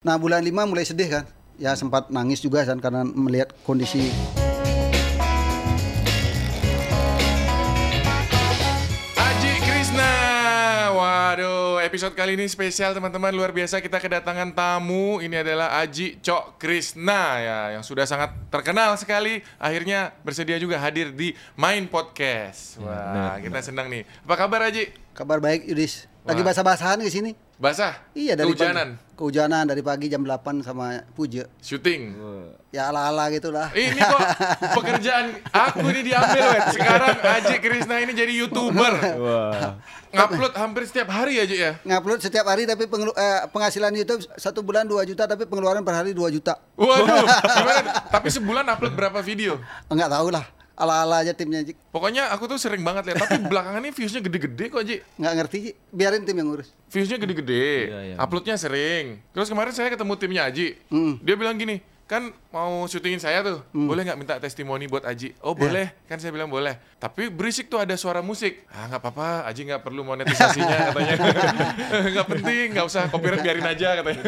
Nah bulan 5 mulai sedih kan Ya sempat nangis juga kan karena melihat kondisi Aji Krisna. Waduh, episode kali ini spesial teman-teman luar biasa kita kedatangan tamu. Ini adalah Aji Cok Krisna ya yang sudah sangat terkenal sekali. Akhirnya bersedia juga hadir di Main Podcast. Wah, kita senang nih. Apa kabar Aji? kabar baik Yudis Lagi basah-basahan ke sini Basah? Iya dari Kehujanan? pagi Kehujanan dari pagi jam 8 sama Puja Syuting? Ya ala-ala gitulah Ini kok pekerjaan aku ini diambil wet. Sekarang Aji Krisna ini jadi YouTuber. Wah. Ngupload hampir setiap hari aja ya. Ngupload setiap hari tapi pengelu- eh, penghasilan YouTube satu bulan 2 juta tapi pengeluaran per hari 2 juta Waduh, gimana? Tapi sebulan upload berapa video? Enggak tahu lah ala-ala aja timnya Ji. Pokoknya aku tuh sering banget lihat, tapi belakangan ini viewsnya gede-gede kok Ji. Nggak ngerti Ji. biarin tim yang ngurus Viewsnya gede-gede, Iya, iya. uploadnya sering. Terus kemarin saya ketemu timnya Aji, Mm. dia bilang gini, kan mau syutingin saya tuh, boleh nggak minta testimoni buat Aji? Oh boleh, kan saya bilang boleh. Tapi berisik tuh ada suara musik. Ah nggak apa-apa, Aji nggak perlu monetisasinya katanya. Nggak penting, nggak usah copyright biarin aja katanya.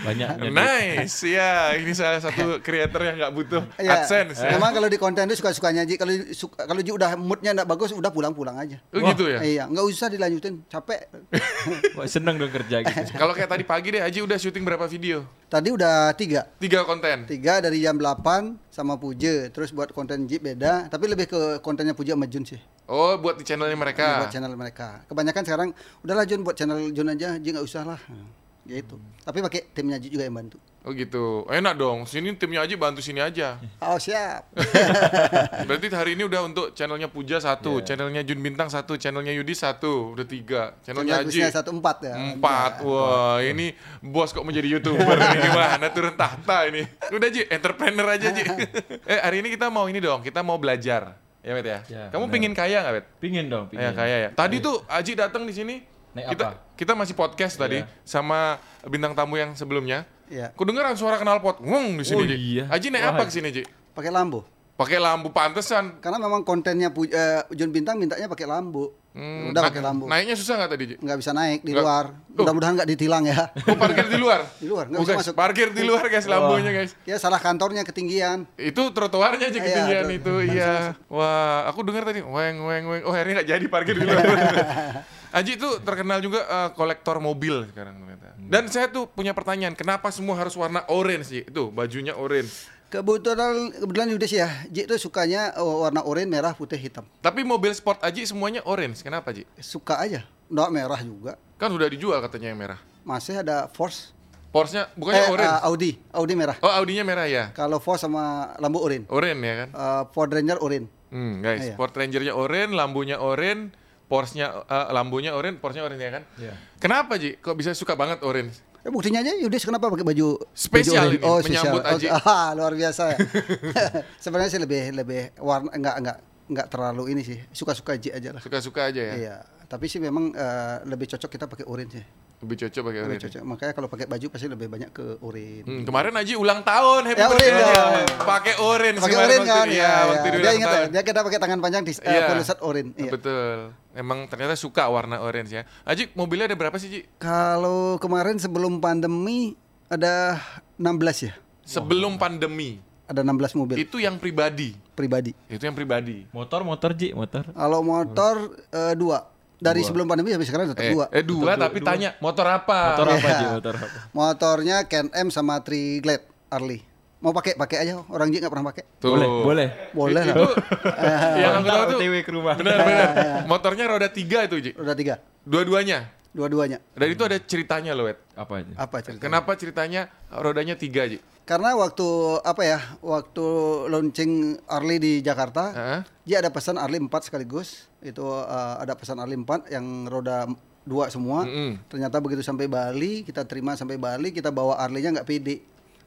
Banyaknya. nice, ya ini salah satu creator yang nggak butuh Iya. adsense. ya. Memang kalau di konten itu suka-sukanya Ji. Kalau suka, kalau Ji udah moodnya nggak bagus, udah pulang-pulang aja. Oh gitu ya. Iya, nggak usah dilanjutin, capek. Wah, seneng dong kerja gitu. Kalau kayak tadi pagi deh, Aji udah syuting berapa video? Tadi udah tiga, Tiga konten. tiga dari jam 8 sama Puja. Terus buat konten Jeep beda, tapi lebih ke kontennya Puja sama Jun sih. Oh, buat di channelnya mereka. Buat channel mereka. Kebanyakan sekarang udahlah Jun buat channel Jun aja, Ji nggak usah lah. Ya itu. Tapi pakai timnya Ji juga yang bantu. Oh gitu. Enak dong. Sini timnya Aji bantu sini aja. Oh siap. Berarti hari ini udah untuk channelnya Puja satu, Iya. channelnya Jun Bintang satu, channelnya Yudi satu, udah tiga. Channelnya Channel Aji satu empat ya. empat. Wah, ini bos kok menjadi youtuber ini gimana turun tahta ini. Udah Ji, entrepreneur aja Ji. eh hari ini kita mau ini dong, kita mau belajar. Ya Bet ya. Ya, Kamu benar. pingin kaya nggak Bet? Pingin dong, pingin. Ya kaya ya. Tadi tuh Aji datang di sini. Naik kita apa? kita masih podcast tadi Iya. sama bintang tamu yang sebelumnya. Iya. Kudengeran suara knalpot. Wong di sini Oh, Ji. iya. Aji naik Wah. apa ke sini Ji? Pakai lampu. Pakai lampu pantesan. Karena memang kontennya Pu- eh, Jun Bintang mintanya pakai lampu. Hmm, Udah na- pakai lampu. Naiknya susah nggak tadi Ji? Nggak bisa naik di Nggak- luar. Mudah-mudahan nggak ditilang ya. Oh, parkir di luar. Di luar, nggak Oh, bisa guys, masuk. Parkir di luar guys lampunya guys. Ya salah kantornya ketinggian. Itu trotoarnya aja Iya, ketinggian itu. Iya. Wah, aku dengar tadi weng weng weng. Oh, akhirnya nggak jadi parkir di luar. Aji itu terkenal juga eh, kolektor mobil sekarang ternyata. Dan saya tuh punya pertanyaan, kenapa semua harus warna orange sih? Itu bajunya orange. Kebetulan kebetulan Yudis ya, Ji itu sukanya oh, warna oranye, merah, putih, hitam. Tapi mobil sport Aji semuanya orange. Kenapa, Ji? Suka aja. Nggak merah juga. Kan udah dijual katanya yang merah. Masih ada Force. Porsche bukannya eh, orange. ah, Audi, Audi merah. oh, Audinya merah ya. Kalau Force sama lampu oranye. Orange ya kan? Eh, Ford Ranger oranye. Hmm, guys, Iya. Ford Ranger-nya orange, lambunya orange, Porsche-nya eh, lambunya orange, Porsche-nya orange ya kan? Iya. Kenapa, Ji? Kok bisa suka banget orange? Eh, buktinya aja Yudis kenapa pakai baju Spesial baju ini, oranye? menyambut spesial. Aji. Oh, ah, luar biasa ya. Sebenarnya sih lebih lebih warna enggak enggak enggak terlalu ini sih. Suka-suka Ji aja lah. Suka-suka aja ya? Iya. Tapi sih memang eh, lebih cocok kita pakai oranye sih. Lebih cocok pakai Lebih orange. cocok. Makanya kalau pakai baju pasti lebih banyak ke oranye. Hmm, kemarin Aji ulang tahun, happy Ya, birthday. Pakai orange Pakai waktu- kan? Iya, waktu dia dia ulang ingat ya, dia kita pakai tangan panjang di uh, Iya. polisat oranye. Iya. Betul. Emang ternyata suka warna orange ya. Aji, mobilnya ada berapa sih, Ji? Kalau kemarin sebelum pandemi ada 16 ya. Sebelum pandemi. Ada 16 mobil Itu yang pribadi. pribadi. Itu yang pribadi. Motor, motor, Ji, motor. Kalau motor eh, dua. Dari sebelum pandemi sampai sekarang tetap Eh, dua. eh dua tapi tanya motor apa? Motor apa, Iya. Ji? Motor apa? Motornya Ken M sama Triglade Harley. Mau pakai pakai aja orang Ji nggak pernah pakai. Tuh. Boleh, boleh. Boleh lah. Itu yang aku tahu tuh OTW ke rumah. benar benar. Motornya roda tiga itu, Ji. Roda tiga, Dua-duanya. dua-duanya. Dan itu ada ceritanya loh, Wet. Apa aja? Apa cerita? Kenapa ceritanya rodanya tiga, Ji? Karena waktu apa ya? Waktu launching Harley di Jakarta, Heeh. Ji ada pesan Harley 4 sekaligus. Itu eh, ada pesan Harley 4 yang roda dua semua. Mm-mm. Ternyata begitu sampai Bali, kita terima sampai Bali, kita bawa Harley-nya nggak pede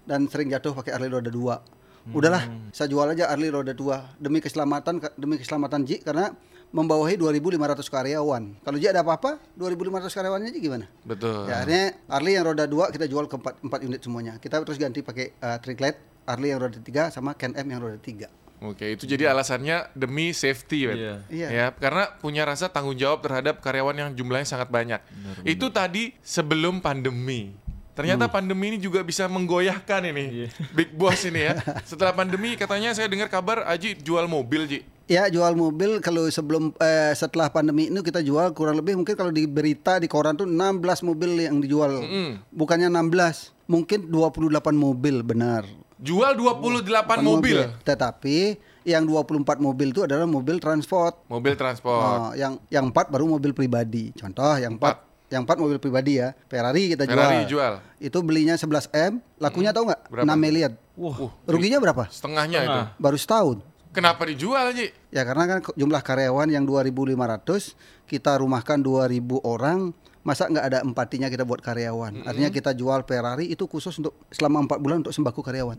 dan sering jatuh pakai Harley roda dua. Udahlah, saya jual aja Harley roda dua demi keselamatan demi keselamatan Ji karena membawahi 2.500 karyawan. Kalau Ji ada apa-apa, 2.500 karyawannya Ji gimana? Betul. Ya, akhirnya Harley yang roda dua kita jual ke 4, 4 unit semuanya. Kita terus ganti pakai uh, Triglade, Harley yang roda tiga sama Ken M yang roda tiga. Oke, itu jadi alasannya demi safety, Wet. Iya. Iya. Ya, karena punya rasa tanggung jawab terhadap karyawan yang jumlahnya sangat banyak. itu tadi sebelum pandemi. Ternyata Hmm. pandemi ini juga bisa menggoyahkan ini. Iya. Big Boss ini ya. Setelah pandemi katanya saya dengar kabar Aji jual mobil, Ji. Ya jual mobil kalau sebelum eh, setelah pandemi ini kita jual kurang lebih mungkin kalau di berita di koran tuh 16 mobil yang dijual. Bukannya 16, mungkin 28 mobil benar. Jual 28 mobil. Tetapi yang 24 mobil itu adalah mobil transport. Mobil transport. Oh, yang yang 4 baru mobil pribadi. Contoh yang 4 yang 4 mobil pribadi ya. Ferrari kita Ferrari jual. jual. Itu belinya 11 M, lakunya tahu nggak? Berapa? 6 miliar. Wah, Ruginya berapa? setengahnya itu. Baru setahun. Kenapa dijual, Ji? Ya karena kan jumlah karyawan yang 2.500 kita rumahkan 2.000 orang masa nggak ada empatinya kita buat karyawan. Artinya kita jual Ferrari itu khusus untuk selama empat bulan untuk sembako karyawan.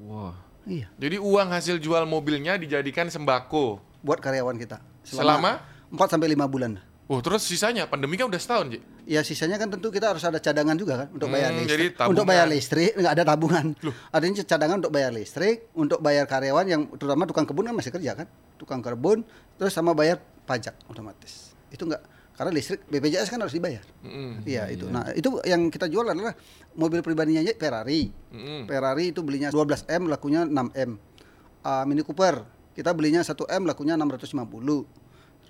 Wah. Iya, Jadi uang hasil jual mobilnya dijadikan sembako. buat karyawan kita. Selama? 4 sampai 5 bulan. Oh, terus sisanya pandemi kan udah setahun, Ji. Ya sisanya kan tentu kita harus ada cadangan juga kan untuk bayar Hmm, listrik. jadi tabungan. Untuk bayar listrik nggak ada tabungan. Artinya cadangan untuk bayar listrik, untuk bayar karyawan yang terutama tukang kebun kan masih kerja kan, tukang kebun, terus sama bayar pajak otomatis. Itu nggak karena listrik BPJS kan harus dibayar. Mm-mm. Iya itu. Nah itu yang kita jual adalah mobil pribadinya aja Ferrari. Mm-mm. Ferrari itu belinya 12 m, lakunya 6 m. Ah, Mini Cooper kita belinya 1 m, lakunya 650.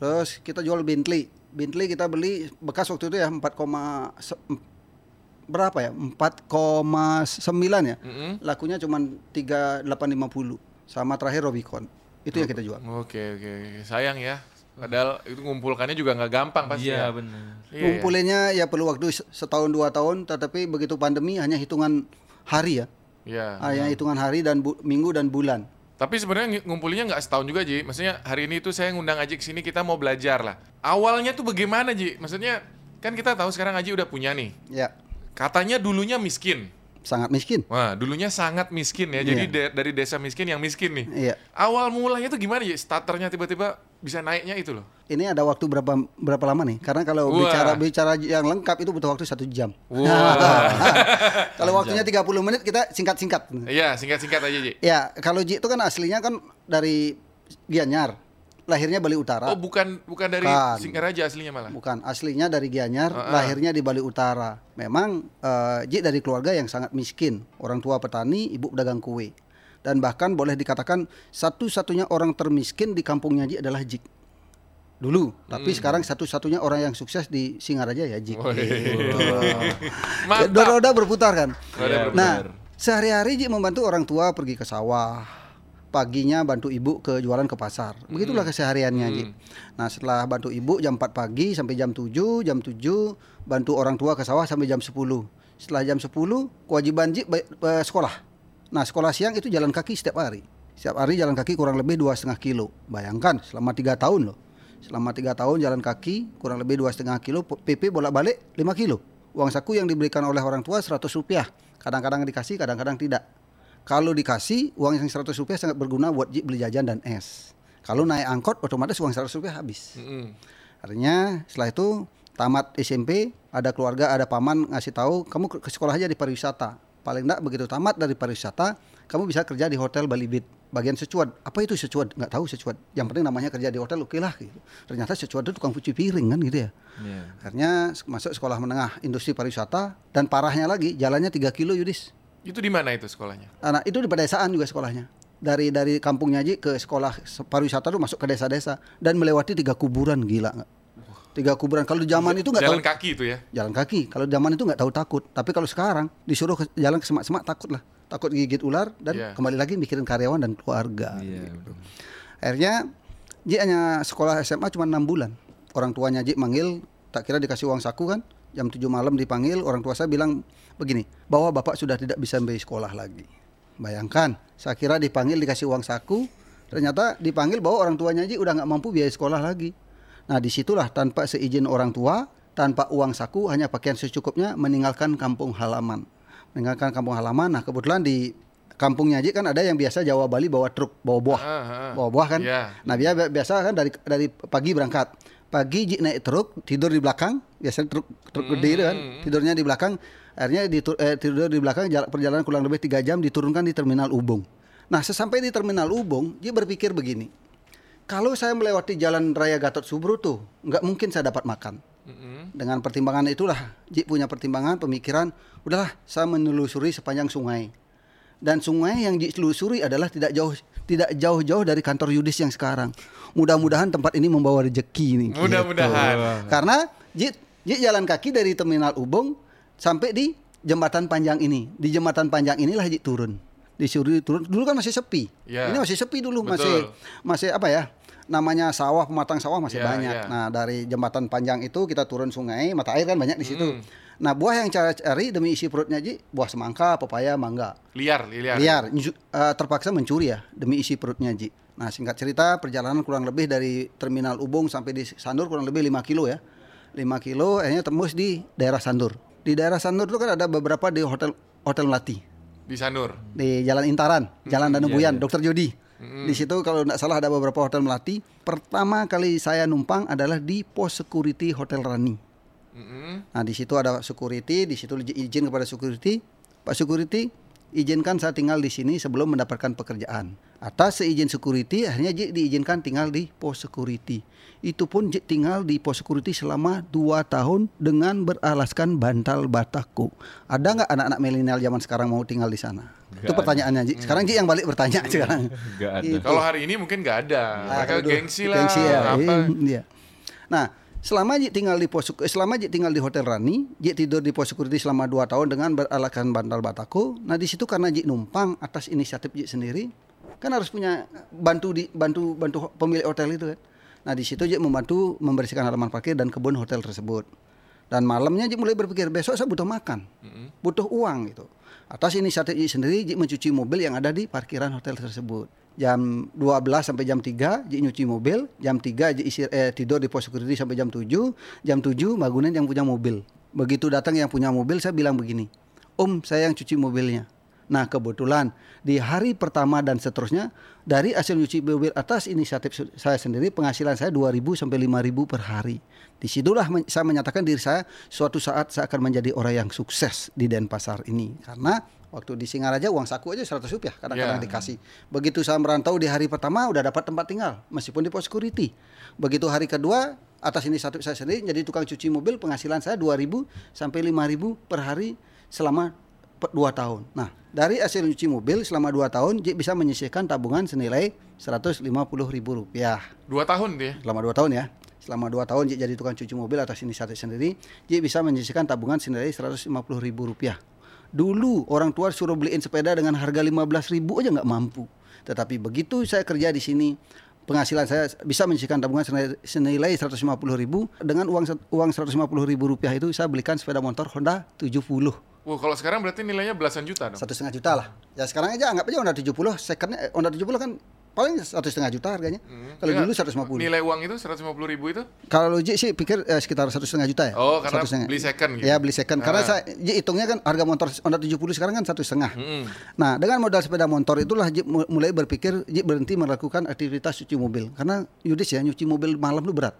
Terus kita jual Bentley. Bentley kita beli bekas waktu itu ya 4, se- em- berapa ya 4,9 ya. Mm-mm. Lakunya cuma 3850 sama terakhir Robicon. Itu yang kita jual. Oke, oke. Sayang ya. Padahal itu ngumpulkannya juga nggak gampang pasti ya. Iya benar. Iya, Ngumpulinnya ya perlu waktu se- setahun dua tahun, tetapi begitu pandemi hanya hitungan hari ya. Iya. hanya hitungan hari dan bu- minggu dan bulan. Tapi sebenarnya ng- ngumpulinnya nggak setahun juga, Ji. Maksudnya hari ini tuh saya ngundang Aji ke sini kita mau belajar lah. Awalnya tuh bagaimana, Ji? Maksudnya kan kita tahu sekarang Aji udah punya nih. Ya, Katanya dulunya miskin. sangat miskin. Wah, dulunya sangat miskin ya. Jadi Iya. de- dari desa miskin yang miskin nih. Iya. Awal mulanya tuh gimana ya? Starternya tiba-tiba bisa naiknya itu loh. Ini ada waktu berapa berapa lama nih? Karena kalau Wah. bicara bicara yang lengkap itu butuh waktu satu jam. Kalau waktunya 30 menit kita singkat-singkat. Iya, singkat-singkat aja, Ji. Ya, kalau Ji itu kan aslinya kan dari Gianyar. Lahirnya Bali Utara. Oh, bukan bukan dari Bukan. Singaraja aslinya malah. Bukan, aslinya dari Gianyar, ah. lahirnya di Bali Utara. Memang eh, Ji dari keluarga yang sangat miskin. Orang tua petani, ibu pedagang kue. Dan bahkan boleh dikatakan satu-satunya orang termiskin di kampungnya Ji adalah Jik. Dulu, tapi sekarang satu-satunya orang yang sukses di Singaraja ya Jik. Hmm. Gitu. Mantap. Roda berputar kan. Iya, Nah, sehari-hari Ji membantu orang tua pergi ke sawah. Paginya bantu ibu ke jualan ke pasar. Begitulah kesehariannya, Ji. Nah, setelah bantu ibu jam 4 pagi sampai jam 7, jam 7 bantu orang tua ke sawah sampai jam 10. Setelah jam 10, kewajiban Ji ba- eh, sekolah. Nah, sekolah siang itu jalan kaki setiap hari. Setiap hari jalan kaki kurang lebih dua setengah kilo. Bayangkan selama tiga tahun loh. Selama tiga tahun jalan kaki kurang lebih dua setengah kilo. PP bolak-balik 5 kilo. Uang saku yang diberikan oleh orang tua 100 rupiah. Kadang-kadang dikasih, kadang-kadang tidak. Kalau dikasih uang yang 100 rupiah sangat berguna buat beli jajan dan es. Kalau naik angkot otomatis uang 100 rupiah habis. Artinya setelah itu tamat SMP, ada keluarga, ada paman ngasih tahu kamu ke sekolah aja di pariwisata. Paling enggak begitu tamat dari pariwisata, kamu bisa kerja di hotel Bali Beat bagian secuad. Apa itu secuad? Nggak tahu secuad. Yang penting namanya kerja di hotel oke lah gitu. Ternyata secuad itu tukang cuci piring kan gitu ya. Iya. Akhirnya masuk sekolah menengah industri pariwisata dan parahnya lagi jalannya 3 kilo Yudis. Itu di mana itu sekolahnya? Anak itu di pedesaan juga sekolahnya. Dari dari kampungnya aja ke sekolah pariwisata itu masuk ke desa-desa dan melewati tiga kuburan gila nggak? Tiga kuburan. Kalau di zaman itu nggak tahu Jalan kaki itu ya. jalan kaki. Kalau zaman itu nggak tahu takut. Tapi kalau sekarang disuruh ke- jalan ke semak-semak takut lah. Takut gigit ular dan Iya. kembali lagi mikirin karyawan dan keluarga. Iya. Akhirnya Ji hanya sekolah SMA cuma enam bulan. Orang tuanya Ji manggil, tak kira dikasih uang saku kan. Jam 7 malam dipanggil, orang tua saya bilang begini, bahwa bapak sudah tidak bisa membeli sekolah lagi. Bayangkan, saya kira dipanggil dikasih uang saku, ternyata dipanggil bahwa orang tuanya Ji udah nggak mampu biaya sekolah lagi. Nah di situlah tanpa seizin orang tua, tanpa uang saku, hanya pakaian secukupnya meninggalkan kampung halaman. Meninggalkan kampung halaman, nah kebetulan di kampungnya Ji kan ada yang biasa Jawa Bali bawa truk, bawa buah Ah, ah. bawa buah kan. Iya. Nah biasa kan dari dari pagi berangkat. Pagi Ji naik truk, tidur di belakang, biasanya truk truk gede itu kan, tidurnya di belakang. Akhirnya ditur, eh, tidur di belakang jarak perjalanan kurang lebih tiga jam diturunkan di terminal Ubung. Nah sesampai di terminal Ubung, dia berpikir begini, kalau saya melewati jalan raya Gatot Subroto, nggak mungkin saya dapat makan. Dengan pertimbangan itulah Ji punya pertimbangan pemikiran, udahlah saya menelusuri sepanjang sungai. Dan sungai yang Ji telusuri adalah tidak jauh tidak jauh-jauh dari kantor Yudis yang sekarang. Mudah-mudahan tempat ini membawa rezeki nih. gitu. Mudah-mudahan. Karena Ji, Ji jalan kaki dari terminal Ubung sampai di jembatan panjang ini. Di jembatan panjang inilah Ji turun. Disuruh turun. Dulu kan masih sepi. Ya. Ini masih sepi dulu, Betul. masih masih apa ya? Namanya sawah, pematang sawah masih Ya, banyak. ya. Nah, dari jembatan panjang itu kita turun sungai, mata air kan banyak di situ. Hmm. Nah, buah yang cara cari demi isi perutnya Ji, buah semangka, pepaya, mangga Liar, liar. liar eh, terpaksa mencuri ya demi isi perutnya Ji. Nah singkat cerita perjalanan kurang lebih dari terminal Ubung sampai di Sandur kurang lebih 5 kilo ya 5 kilo akhirnya tembus di daerah Sandur di daerah Sandur itu kan ada beberapa di hotel hotel Melati Di Sanur. di Jalan Intaran Jalan Hmm, Danubuyan iya, iya. Dokter Jody di situ kalau tidak salah ada beberapa hotel Melati pertama kali saya numpang adalah di pos security Hotel Rani Mm-mm. Nah di situ ada security, di situ izin kepada security, Pak security izinkan saya tinggal di sini sebelum mendapatkan pekerjaan. Atas seizin security, akhirnya Ji diizinkan tinggal di pos security. Itu pun Ji tinggal di pos security selama 2 tahun dengan beralaskan bantal bataku. Ada nggak anak-anak milenial zaman sekarang mau tinggal di sana? Itu Nggak pertanyaannya Ji. Sekarang Ji yang balik bertanya sekarang. Ada. Itu. Kalau hari ini mungkin nggak ada. Mereka Aduh, gengsi lah. gengsi ya, apa. iya. Nah, selama Ji tinggal di pos selama Ji tinggal di Hotel Rani, Ji tidur di pos security selama 2 tahun dengan beralakan bantal bataku. Nah, di situ karena Ji numpang atas inisiatif Ji sendiri, kan harus punya bantu di bantu bantu pemilik hotel itu kan. Nah, di situ Ji membantu membersihkan halaman parkir dan kebun hotel tersebut. Dan malamnya Ji mulai berpikir besok saya butuh makan, butuh uang gitu. Atas inisiatif Ji sendiri, Ji mencuci mobil yang ada di parkiran hotel tersebut. Jam 12 sampai jam 3 Ji nyuci mobil, jam 3 Ji isi, eh, tidur di pos security sampai jam 7, jam 7 bangunin yang punya mobil. Begitu datang yang punya mobil saya bilang begini, "Om, saya yang cuci mobilnya." Nah, kebetulan di hari pertama dan seterusnya dari hasil nyuci mobil atas inisiatif saya sendiri penghasilan saya 2000 sampai 5000 per hari. Di situlah men- saya menyatakan diri saya suatu saat saya akan menjadi orang yang sukses di Denpasar ini karena waktu di Singaraja uang saku aja 100 rupiah kadang-kadang Ya. dikasih. Begitu saya merantau di hari pertama udah dapat tempat tinggal meskipun di pos security. Begitu hari kedua atas inisiatif saya sendiri jadi tukang cuci mobil penghasilan saya 2000 sampai 5000 per hari selama dua tahun. Nah, dari hasil cuci mobil selama dua tahun, Ji bisa menyisihkan tabungan senilai 150 ribu rupiah. Dua tahun dia. Selama dua tahun ya. Selama dua tahun Ji jadi tukang cuci mobil atas inisiatif sendiri, Ji bisa menyisihkan tabungan senilai 150 ribu rupiah. Dulu orang tua suruh beliin sepeda dengan harga 15 ribu aja nggak mampu. Tetapi begitu saya kerja di sini, penghasilan saya bisa menyisihkan tabungan senilai, senilai 150 ribu dengan uang uang 150 ribu rupiah itu saya belikan sepeda motor Honda 70 Wah, kalau sekarang berarti nilainya belasan juta dong. satu setengah juta lah. Ya sekarang aja anggap aja Honda 70 secondnya eh, Honda 70 kan paling satu setengah juta harganya. Kalau Enggak, dulu 150. Nilai uang itu 150 ribu itu? Kalau Ji sih pikir eh, sekitar satu setengah juta ya. Oh, karena Satu setengah. beli second gitu. Ya beli second. Karena Ah. saya Ji hitungnya kan harga motor Honda 70 sekarang kan satu setengah. Mm-mm. Nah dengan modal sepeda motor itulah Ji mu- mulai berpikir Ji berhenti melakukan aktivitas cuci mobil. Karena Yudis ya nyuci mobil malam itu berat.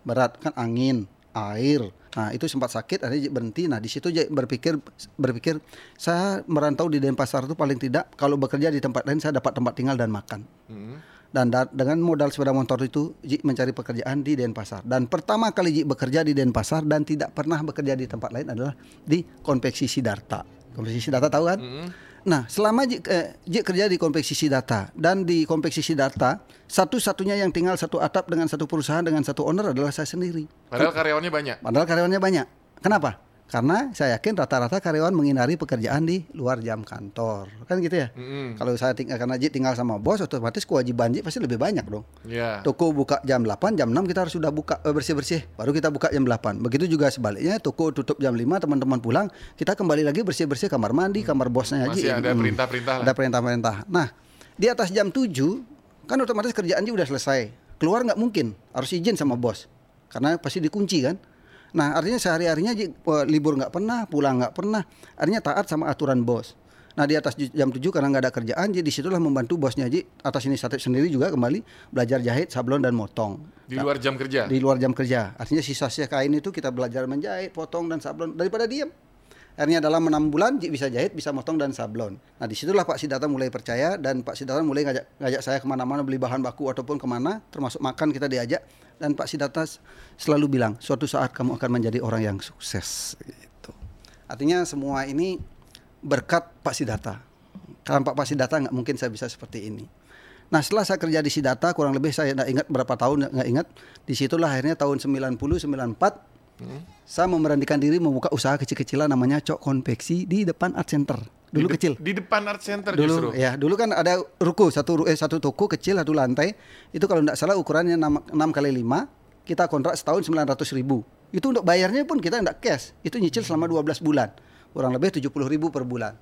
Berat kan angin, air. Nah itu sempat sakit, akhirnya berhenti. Nah di situ berpikir berpikir saya merantau di Denpasar itu paling tidak kalau bekerja di tempat lain saya dapat tempat tinggal dan makan. Mm. Dan da- dengan modal sepeda motor itu Ji mencari pekerjaan di Denpasar. Dan pertama kali Ji bekerja di Denpasar dan tidak pernah bekerja di tempat lain adalah di Konveksi Sidarta. Konveksi Sidarta tahu kan? Mm-mm. Nah, selama eh, Ji kerja di Konveksi Sidarta dan di Konveksi Sidarta, satu-satunya yang tinggal satu atap dengan satu perusahaan dengan satu owner adalah saya sendiri. Padahal karyawannya banyak. Padahal karyawannya banyak. Kenapa? Karena saya yakin rata-rata karyawan menghindari pekerjaan di luar jam kantor. Kan gitu ya? Mm-mm. Kalau saya tinggal karena tinggal sama bos otomatis kewajiban Ji pasti lebih banyak dong. Ya. Toko buka jam 8, jam 6 kita harus sudah buka eh, bersih-bersih. Baru kita buka jam 8. Begitu juga sebaliknya toko tutup jam 5, teman-teman pulang, kita kembali lagi bersih-bersih kamar mandi, kamar bosnya Masih aja. ada Hmm. perintah-perintah. Ada perintah-perintah. Nah, di atas jam 7 kan otomatis kerjaan Ji udah selesai. Keluar nggak mungkin, harus izin sama bos. Karena pasti dikunci kan. Nah, artinya sehari-harinya eh, libur nggak pernah, pulang nggak pernah. Artinya taat sama aturan bos. Nah di atas jam 7 karena nggak ada kerjaan, jadi di situlah membantu bosnya Ji atas inisiatif sendiri juga kembali belajar jahit, sablon dan motong Di luar jam kerja. di luar jam kerja. Artinya sisa-sisa kain itu kita belajar menjahit, potong dan sablon daripada diam. Akhirnya dalam enam bulan Ji bisa jahit, bisa motong dan sablon. Nah di situlah Pak Siddhartha mulai percaya dan Pak Siddhartha mulai ngajak, ngajak saya ke mana-mana beli bahan baku ataupun ke mana, termasuk makan kita diajak. Dan Pak Sidarta selalu bilang suatu saat kamu akan menjadi orang yang sukses gitu. Artinya semua ini berkat Pak Sidarta. Tanpa Pak Sidarta nggak mungkin saya bisa seperti ini. Nah setelah saya kerja di Sidata kurang lebih saya nggak ingat berapa tahun nggak ingat. Di situlah akhirnya tahun 90 94 saya memberanikan diri membuka usaha kecil-kecilan namanya Cok Konveksi di depan Art Center. Dulu Di kecil. Di depan art center Dulu justru. ya, dulu kan ada ruko satu eh, satu toko kecil satu lantai. Itu kalau tidak salah ukurannya 6, 6 kali 5, kita kontrak setahun 900 ribu. Itu untuk bayarnya pun kita tidak cash. Itu nyicil selama 12 bulan. Kurang lebih 70 ribu per bulan.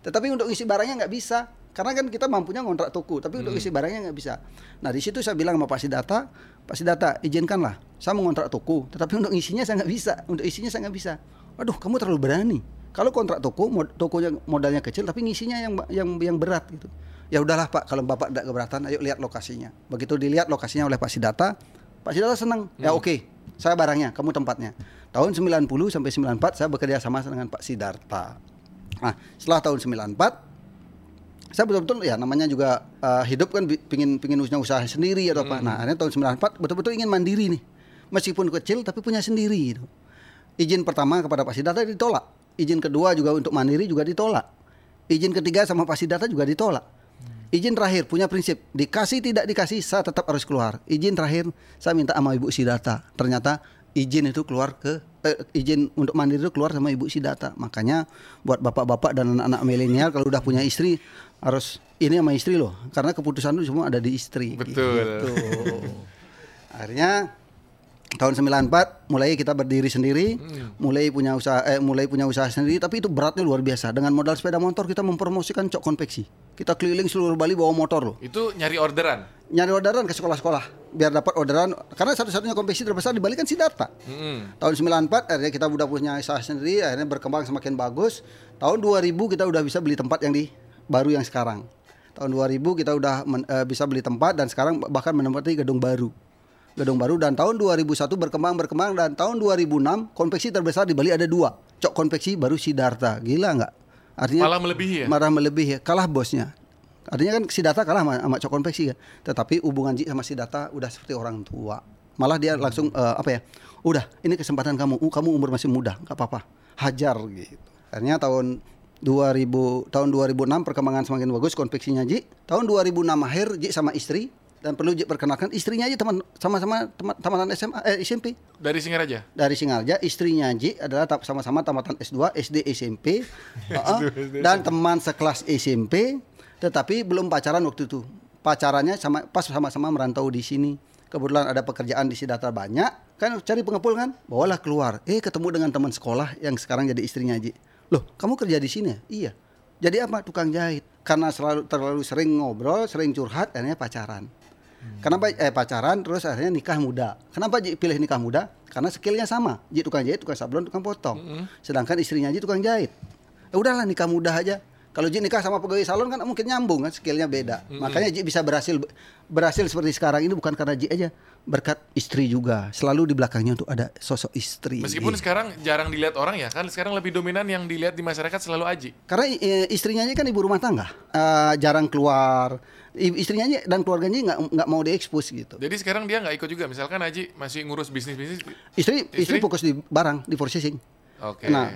Tetapi untuk isi barangnya nggak bisa. Karena kan kita mampunya ngontrak toko, tapi untuk isi barangnya nggak bisa. Nah di situ saya bilang sama Pak Sidata, Pak Sidata izinkanlah, saya mau ngontrak toko, tetapi untuk isinya saya nggak bisa, untuk isinya saya nggak bisa. Waduh, kamu terlalu berani. Kalau kontrak toko, mod- tokonya modalnya kecil, tapi ngisinya yang yang yang berat gitu. Ya udahlah Pak, kalau Bapak tidak keberatan, ayo lihat lokasinya. Begitu dilihat lokasinya oleh Pak Sidata, Pak Sidata senang. Ya oke, saya barangnya, kamu tempatnya. Tahun 90 sampai 94 saya bekerja sama dengan Pak Sidarta. Nah, setelah tahun 94 saya betul-betul ya namanya juga uh, hidup kan pingin pingin punya usaha sendiri atau apa. Nah, akhirnya tahun 94 betul-betul ingin mandiri nih. Meskipun kecil tapi punya sendiri gitu. Izin pertama kepada Pak Sidarta ditolak. Izin kedua juga untuk mandiri juga ditolak. Izin ketiga sama Pak Sidarta juga ditolak. Izin terakhir punya prinsip dikasih tidak dikasih saya tetap harus keluar. Izin terakhir saya minta sama Ibu Sidarta. Ternyata izin itu keluar ke eh, izin untuk mandiri itu keluar sama Ibu Sidarta. Makanya buat bapak-bapak dan anak-anak milenial kalau udah punya istri harus ini sama istri loh. Karena keputusan itu semua ada di istri. Betul. Gitu. Akhirnya tahun 94 mulai kita berdiri sendiri, mulai punya usaha eh, mulai punya usaha sendiri tapi itu beratnya luar biasa. Dengan modal sepeda motor kita mempromosikan cok konveksi. Kita keliling seluruh Bali bawa motor loh. Itu nyari orderan. Nyari orderan ke sekolah-sekolah biar dapat orderan karena satu-satunya konveksi terbesar di Bali kan Sidarta. Mm-mm. Tahun 94 akhirnya kita udah punya usaha sendiri, akhirnya berkembang semakin bagus. Tahun 2000 kita udah bisa beli tempat yang di baru yang sekarang. Tahun 2000 kita udah men- eh, bisa beli tempat dan sekarang bahkan menempati gedung baru. Gedung baru dan tahun 2001 berkembang berkembang dan tahun 2006 konveksi terbesar di Bali ada dua. Cok konveksi baru Sidarta. Gila nggak? Artinya Malah melebihi ya. marah melebihi kalah bosnya. Artinya kan si data kalah sama, sama Cok konveksi kan tetapi hubungan Ji sama si data udah seperti orang tua. Malah dia langsung eh, apa ya? Udah ini kesempatan kamu. Uh, kamu umur masih muda. Nggak apa-apa. Hajar gitu. Akhirnya tahun 2000 tahun 2006 perkembangan semakin bagus konveksinya Ji. Tahun 2006 akhir Ji sama istri dan perlu Ji perkenalkan istrinya Ji teman sama-sama teman tamatan SMA eh SMP Dari Singaraja. dari Singarja istrinya Ji adalah sama-sama tamatan S2 SD SMP Heeh. dan teman sekelas SMP tetapi belum pacaran waktu itu. Pacarannya sama pas sama-sama merantau di sini. Kebetulan ada pekerjaan di Sidata banyak. Kan cari pengepul kan? Bawalah keluar. Eh ketemu dengan teman sekolah yang sekarang jadi istrinya Ji loh kamu kerja di sini ya? iya. Jadi apa? Tukang jahit. Karena selalu terlalu sering ngobrol sering curhat akhirnya pacaran Kenapa eh pacaran terus akhirnya nikah muda. Kenapa Ji pilih nikah muda? Karena skillnya sama. Ji tukang jahit, tukang sablon, tukang potong. Sedangkan istrinya Ji tukang jahit. Ya udahlah nikah muda aja. Kalau Ji nikah sama pegawai salon kan mungkin nyambung kan skillnya beda. Makanya Ji bisa berhasil berhasil seperti sekarang ini bukan karena Ji aja, berkat istri juga. Selalu di belakangnya untuk ada sosok istri. Meskipun Gitu. sekarang jarang dilihat orang ya, kan sekarang lebih dominan yang dilihat di masyarakat selalu Aji. Karena eh, istrinya aja kan ibu rumah tangga, Eh, jarang keluar. Istrinya aja dan keluarganya nggak nggak mau diekspos gitu. Jadi sekarang dia nggak ikut juga. Misalkan Aji masih ngurus bisnis-bisnis. Istri, istri Istri? fokus di barang, di processing. Oke. Nah,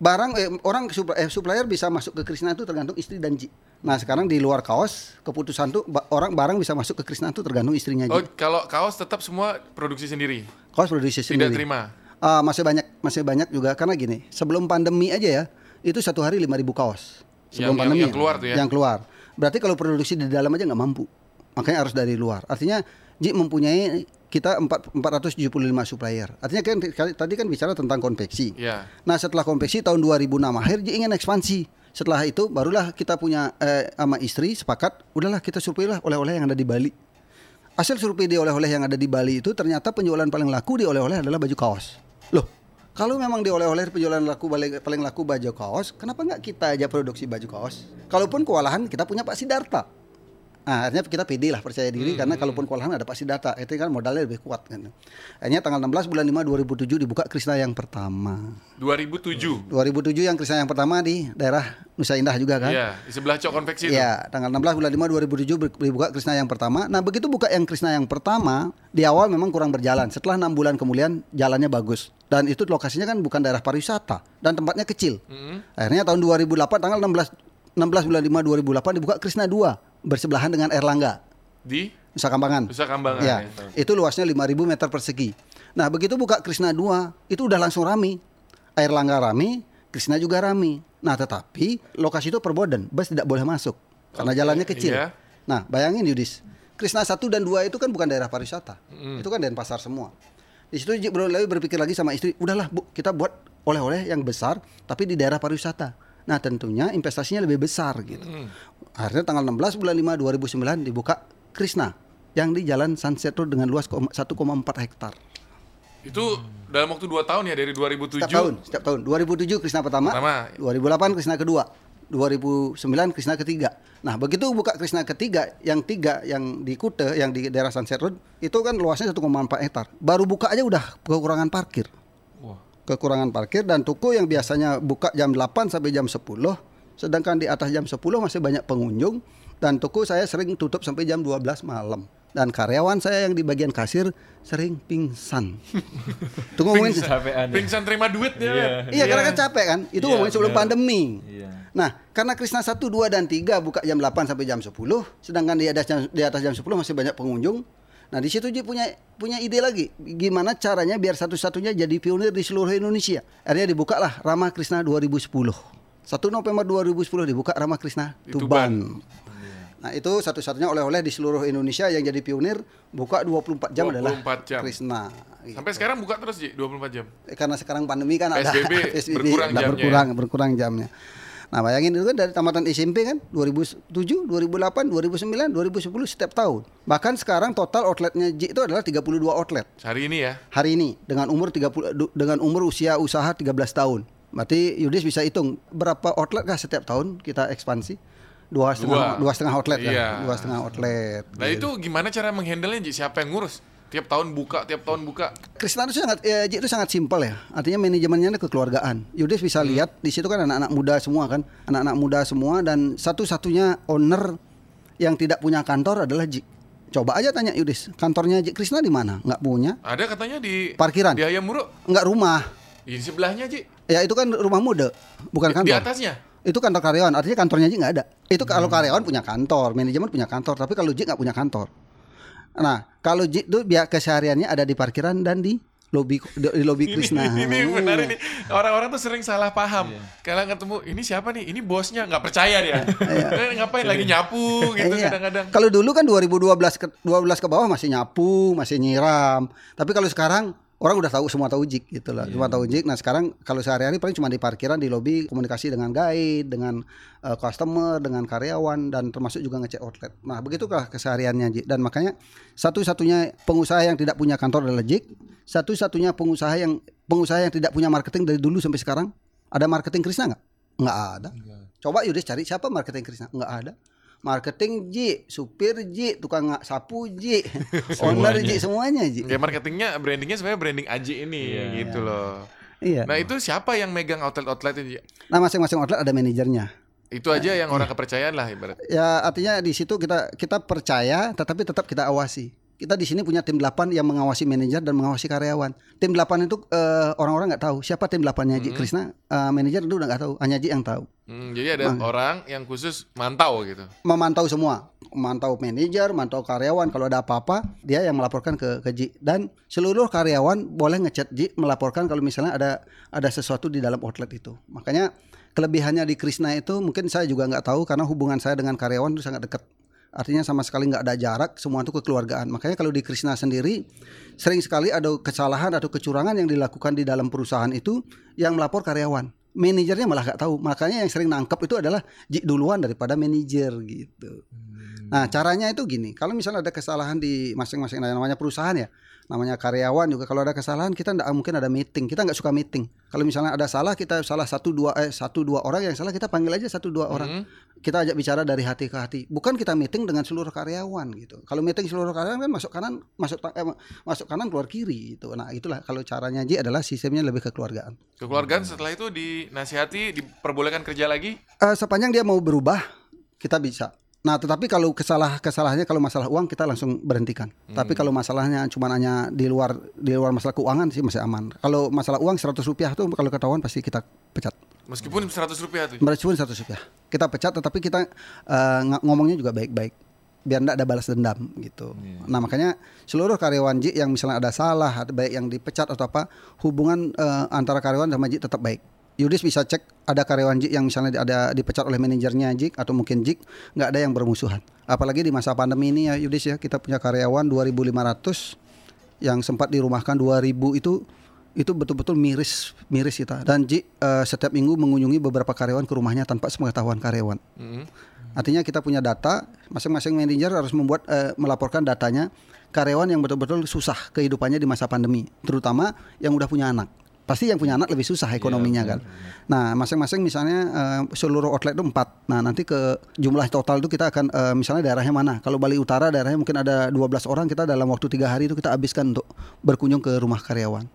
barang eh, orang eh, supplier bisa masuk ke Krisna itu tergantung istri dan Ji. Nah, sekarang di luar kaos keputusan tuh ba- orang barang bisa masuk ke Krisna itu tergantung istrinya Oh, Ji. kalau kaos tetap semua produksi sendiri. Kaos produksi Tidak sendiri. terima. Ah, masih banyak masih banyak juga karena gini, sebelum pandemi aja ya, itu satu hari 5000 kaos. Sebelum yang- pandemi yang keluar tuh ya? Yang keluar. Berarti kalau produksi di dalam aja nggak mampu. Makanya harus dari luar. Artinya Ji mempunyai kita empat- 475 supplier. Artinya kan tadi- kan bicara tentang konveksi. Ya. Nah setelah konveksi tahun 2006 akhir dia ingin ekspansi. Setelah itu barulah kita punya eh, sama istri sepakat, udahlah kita survei lah oleh-oleh yang ada di Bali. Hasil survei di oleh-oleh yang ada di Bali itu ternyata penjualan paling laku di oleh-oleh adalah baju kaos. Loh, kalau memang di oleh-oleh penjualan laku paling, paling laku baju kaos, kenapa nggak kita aja produksi baju kaos? Kalaupun kewalahan kita punya Pak Sidarta. Nah, akhirnya kita pede lah percaya diri karena kalaupun kewalahan ada pasti data. Itu kan modalnya lebih kuat kan. Akhirnya tanggal 16 bulan 5 2007 dibuka Krishna yang pertama. 2007. 2007 yang Krishna yang pertama di daerah Nusa Indah juga kan. Iya, di sebelah Cok Konveksi itu. Iya, tanggal 16 bulan 5 2007 ber- dibuka Krishna yang pertama. Nah, begitu buka yang Krishna yang pertama, di awal memang kurang berjalan. Setelah enam bulan kemudian jalannya bagus. Dan itu lokasinya kan bukan daerah pariwisata dan tempatnya kecil. Mm-mm. Akhirnya tahun 2008 tanggal 16 16 bulan 5 2008 dibuka Krishna 2 bersebelahan dengan Erlangga, Di Nusa Kambangan. Nusa Kambangan. Ya, ya. itu luasnya 5000 meter persegi. Nah, begitu buka Krishna 2, itu udah langsung rame. Air Langga rame, Krishna juga rame. Nah, tetapi lokasi itu perboden, bus tidak boleh masuk karena jalannya kecil. iya. Nah, bayangin Yudis, Krishna 1 dan 2 itu kan bukan daerah pariwisata. Itu kan Denpasar semua. Di situ Lewi berpikir lagi sama istri, udahlah Bu, kita buat oleh-oleh yang besar tapi di daerah pariwisata. Nah, tentunya investasinya lebih besar gitu. Akhirnya tanggal 16 bulan 5 2009 dibuka Krishna yang di Jalan Sunset Road dengan luas ko- 1,4 hektar. Itu dalam waktu 2 tahun ya dari 2007. Setiap tahun, setiap tahun. 2007 Krishna pertama, Pertama. 2008 Krishna kedua, 2009 Krishna ketiga. Nah, begitu buka Krishna ketiga, yang tiga yang di Kute, yang di daerah Sunset Road, itu kan luasnya 1,4 hektar. Baru buka aja udah kekurangan parkir. Wah. Kekurangan parkir dan toko yang biasanya buka jam 8 sampai jam 10, sedangkan di atas jam 10 masih banyak pengunjung dan toko saya sering tutup sampai jam 12 malam. Dan karyawan saya yang di bagian kasir sering pingsan. Itu ngomongin ya. Pingsan terima duit ya. Iya. Iya karena kan capek kan. Itu Iya, ngomongin sebelum benar. pandemi. Iya. Nah, karena Krishna 1, 2 dan 3 buka jam 8 sampai jam 10, sedangkan di atas jam, di atas jam 10 masih banyak pengunjung. Nah, di situ Ji punya punya ide lagi. Gimana caranya biar satu-satunya jadi pionir di seluruh Indonesia. Akhirnya dibukalah Rama Krishna 2010. 1 November 2010 dibuka Rama Krishna Di Tuban. Nah, itu satu-satunya oleh-oleh di seluruh Indonesia yang jadi pionir buka 24 jam adalah 24 jam. Krishna. Gitu. Sampai sekarang buka terus Ji 24 jam. Eh, karena sekarang pandemi kan ada PSBB berkurang jamnya berkurang berkurang jamnya. Nah, bayangin itu kan dari tamatan SMP kan 2007, 2008, 2009, 2010 setiap tahun. Bahkan sekarang total outletnya J itu adalah 32 outlet Hari ini ya. hari ini dengan umur 30 du- dengan umur usia usaha 13 tahun. Berarti Yudis bisa hitung berapa outlet kah setiap tahun kita ekspansi? Dua setengah, Dua. dua setengah outlet kan? Iya. Dua setengah outlet. Nah itu gimana cara menghandle Ji? Siapa yang ngurus? Tiap tahun buka, tiap tahun buka. Krishna itu sangat ya, Ji itu sangat simpel ya. Artinya manajemennya itu kekeluargaan. Yudis bisa lihat di situ kan anak-anak muda semua kan, anak-anak muda semua dan satu-satunya owner yang tidak punya kantor adalah Ji. Coba aja tanya Yudis, kantornya Ji Krishna di mana? Nggak punya. Ada katanya di Parkiran. Di Ayam Muruk. Nggak rumah. Di sebelahnya Ji. Ya itu kan rumah muda, bukan Di kantor. atasnya. Itu kantor karyawan, artinya kantornya Ji nggak ada. Itu kalau karyawan punya kantor, manajemen punya kantor, tapi kalau Ji nggak punya kantor. Nah, kalau Ji itu biar kesehariannya ada di parkiran dan di lobi di lobi Krishna. ini benar ini. Orang-orang tuh sering salah paham. Kalau ketemu ini siapa nih? Ini bosnya nggak percaya dia. Eh, Ngapain lagi nyapu gitu Iya. kadang-kadang. Kalau dulu kan 2012 ke 12 ke bawah masih nyapu, masih nyiram. Tapi kalau sekarang orang udah tahu semua tahu jik gitu lah. Semua tahu jik. Nah, sekarang kalau sehari-hari paling cuma di parkiran, di lobi komunikasi dengan guide, dengan eh, customer, dengan karyawan dan termasuk juga ngecek outlet. Nah, begitulah kesehariannya Jik. Dan makanya satu-satunya pengusaha yang tidak punya kantor adalah Jik. Satu-satunya pengusaha yang pengusaha yang tidak punya marketing dari dulu sampai sekarang. Ada marketing Krishna nggak? Nggak ada. Coba Yudis cari siapa marketing Krishna? Nggak ada. Marketing Ji, supir Ji, tukang sapu Ji, owner Ji semuanya Ji. Ya marketingnya, brandingnya sebenarnya branding Aji ini gitu loh. Iya. Nah itu siapa yang megang outlet-outlet ini? Nah masing-masing outlet ada manajernya. Itu aja yang Iya. orang kepercayaan lah ibarat. Ya artinya di situ kita kita percaya, tetapi tetap kita awasi. Kita di sini punya tim 8 yang mengawasi manajer dan mengawasi karyawan. Tim 8 itu eh, orang-orang nggak tahu siapa tim 8-nya Ji Krishna. Eh, manajer itu udah nggak tahu, hanya Ji yang tahu. Hmm, jadi ada orang yang khusus mantau gitu. memantau semua, memantau manajer, memantau karyawan. Kalau ada apa-apa, dia yang melaporkan ke ke Ji. Dan seluruh karyawan boleh ngechat Ji melaporkan kalau misalnya ada ada sesuatu di dalam outlet itu. Makanya kelebihannya di Krishna itu mungkin saya juga nggak tahu karena hubungan saya dengan karyawan itu sangat dekat. Artinya sama sekali nggak ada jarak, semua itu kekeluargaan. Makanya kalau di Krishna sendiri sering sekali ada kesalahan atau kecurangan yang dilakukan di dalam perusahaan itu yang melapor karyawan. Manajernya malah nggak tahu. Makanya yang sering nangkep itu adalah Ji duluan daripada manajer gitu. Nah caranya itu gini, kalau misalnya ada kesalahan di masing-masing nah, namanya perusahaan ya, namanya karyawan juga kalau ada kesalahan kita nggak mungkin ada meeting, kita nggak suka meeting. Kalau misalnya ada salah kita salah satu dua eh satu dua orang yang salah kita panggil aja satu dua orang. Kita ajak bicara dari hati ke hati. Bukan kita meeting dengan seluruh karyawan gitu. Kalau meeting seluruh karyawan kan masuk kanan, masuk eh, masuk kanan keluar kiri gitu. Nah, itulah kalau caranya Ji adalah sistemnya lebih kekeluargaan. Kekeluargaan setelah itu dinasihati, diperbolehkan kerja lagi. Eh, sepanjang dia mau berubah, kita bisa. Nah, tetapi kalau kesalah kesalahannya kalau masalah uang kita langsung berhentikan. Tapi kalau masalahnya cuma hanya di luar di luar masalah keuangan sih masih aman. Kalau masalah uang 100 rupiah tuh kalau ketahuan pasti kita pecat. Meskipun 100 rupiah tuh. Meskipun 100 rupiah. Kita pecat tetapi kita ng- ngomongnya juga baik-baik. Biar enggak ada balas dendam gitu. Nah, makanya seluruh karyawan Ji yang misalnya ada salah, baik yang dipecat atau apa, hubungan eh, antara karyawan sama Ji tetap baik. Yudis bisa cek ada karyawan Jik yang misalnya ada dipecat oleh manajernya Jik atau mungkin Jik nggak ada yang bermusuhan. Apalagi di masa pandemi ini ya Yudis ya kita punya karyawan 2.500 yang sempat dirumahkan 2.000 itu itu betul-betul miris miris kita dan Jik eh, setiap minggu mengunjungi beberapa karyawan ke rumahnya tanpa sepengetahuan karyawan. Mm-mm. Artinya kita punya data, masing-masing manajer harus membuat eh, melaporkan datanya karyawan yang betul-betul susah kehidupannya di masa pandemi, terutama yang udah punya anak. Pasti yang punya anak lebih susah ekonominya kan. Nah, masing-masing misalnya eh, seluruh outlet itu empat. Nah, nanti ke jumlah total itu kita akan eh, misalnya daerahnya mana. Kalau Bali Utara daerahnya mungkin ada 12 orang, kita dalam waktu tiga hari itu kita habiskan untuk berkunjung ke rumah karyawan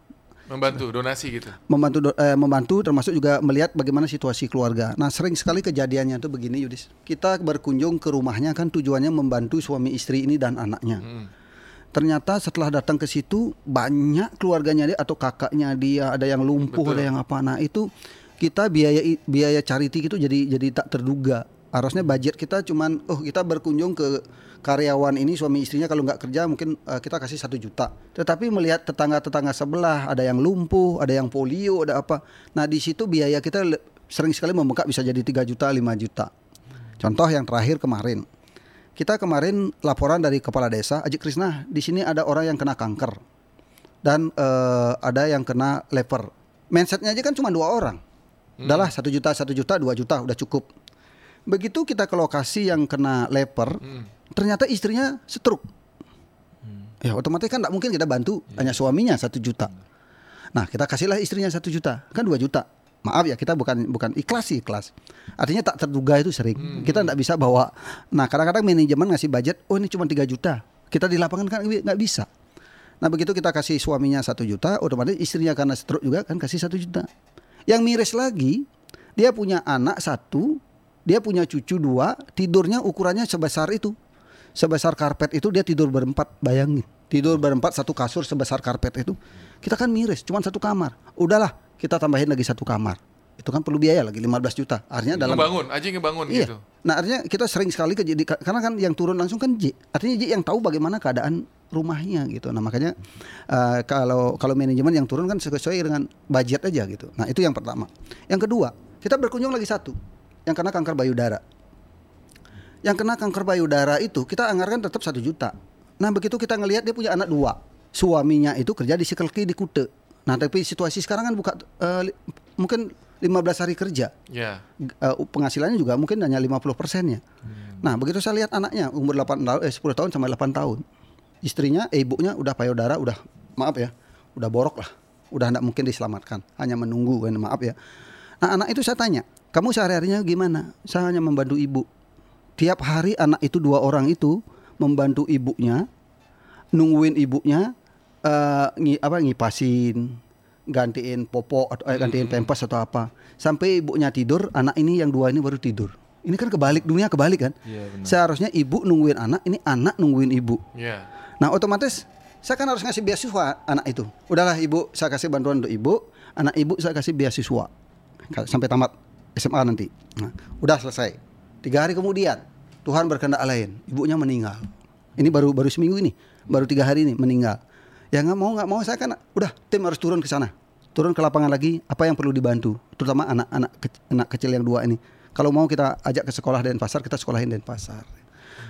Membantu donasi gitu. membantu do- eh, membantu termasuk juga melihat bagaimana situasi keluarga. Nah sering sekali kejadiannya tuh begini Yudis. Kita berkunjung ke rumahnya kan tujuannya membantu suami istri ini dan anaknya. Mm. Ternyata setelah datang ke situ banyak keluarganya dia atau kakaknya dia ada yang lumpuh Betul. ada yang apa. Nah itu kita biaya biaya charity itu jadi jadi tak terduga. Harusnya budget kita cuman oh kita berkunjung ke karyawan ini suami istrinya kalau nggak kerja mungkin eh, kita kasih satu juta. Tetapi melihat tetangga-tetangga sebelah ada yang lumpuh, ada yang polio, ada apa. Nah di situ biaya kita sering sekali membengkak bisa jadi 3 juta, 5 juta. Contoh yang terakhir kemarin. Kita kemarin laporan dari kepala desa Aji Krisna, di sini ada orang yang kena kanker dan eh, ada yang kena leper. Mindsetnya aja kan cuma dua orang. Udahlah satu juta, satu juta, dua juta udah cukup. Begitu kita ke lokasi yang kena leper, ternyata istrinya stroke. Ya otomatis kan nggak mungkin kita bantu hanya suaminya satu juta. Nah kita kasihlah istrinya satu juta, kan dua juta. Maaf ya kita bukan bukan ikhlas sih ikhlas. Artinya tak terduga itu sering. Kita nggak bisa bawa. Nah kadang-kadang manajemen ngasih budget, oh ini cuma 3 juta. Kita di lapangan kan nggak bisa. Nah begitu kita kasih suaminya satu juta, otomatis istrinya karena stroke juga kan kasih satu juta. Yang miris lagi, dia punya anak satu, dia punya cucu dua, tidurnya ukurannya sebesar itu, sebesar karpet itu dia tidur berempat, bayangin. Tidur berempat satu kasur sebesar karpet itu, kita kan miris, cuma satu kamar. Udahlah, kita tambahin lagi satu kamar. Itu kan perlu biaya lagi 15 juta. Artinya dalam Ngebangun, aja ngebangun Iya. gitu. Nah artinya kita sering sekali ke karena kan yang turun langsung kan J. Artinya J yang tahu bagaimana keadaan rumahnya gitu. Nah makanya eh, kalau kalau manajemen yang turun kan sesuai dengan budget aja gitu. Nah itu yang pertama. Yang kedua kita berkunjung lagi satu yang kena kanker payudara. Yang kena kanker payudara itu kita anggarkan tetap satu juta. Nah begitu kita ngelihat dia punya anak dua, suaminya itu kerja di K di Kute. Nah tapi situasi sekarang kan buka li- mungkin 15 hari kerja Ya. uh, penghasilannya juga mungkin hanya 50 persennya. Nah begitu saya lihat anaknya umur 8 tahun, eh 10 tahun sampai 8 tahun, istrinya, eh, ibunya udah payudara, udah maaf ya, udah borok lah, udah tidak mungkin diselamatkan, hanya menunggu kan maaf ya. Nah anak itu saya tanya, kamu sehari-harinya gimana? Saya hanya membantu ibu. Tiap hari anak itu dua orang itu membantu ibunya, nungguin ibunya, eh, ngi, apa ngipasin, gantiin popok atau eh, gantiin pempes atau apa. Sampai ibunya tidur, anak ini yang dua ini baru tidur. Ini kan kebalik dunia kebalik kan? Iya, benar. Seharusnya ibu nungguin anak, ini anak nungguin ibu. Ya. Nah otomatis saya kan harus ngasih beasiswa anak itu. Udahlah ibu, saya kasih bantuan untuk ibu, anak ibu saya kasih beasiswa sampai tamat SMA nanti. Nah, udah selesai. Tiga hari kemudian Tuhan berkehendak lain, ibunya meninggal. Ini baru baru seminggu ini, baru tiga hari ini meninggal. Ya nggak mau nggak mau saya kan udah tim harus turun ke sana, turun ke lapangan lagi. Apa yang perlu dibantu, terutama anak-anak kecil, anak kecil yang dua ini. Kalau mau kita ajak ke sekolah Denpasar, kita sekolahin Denpasar.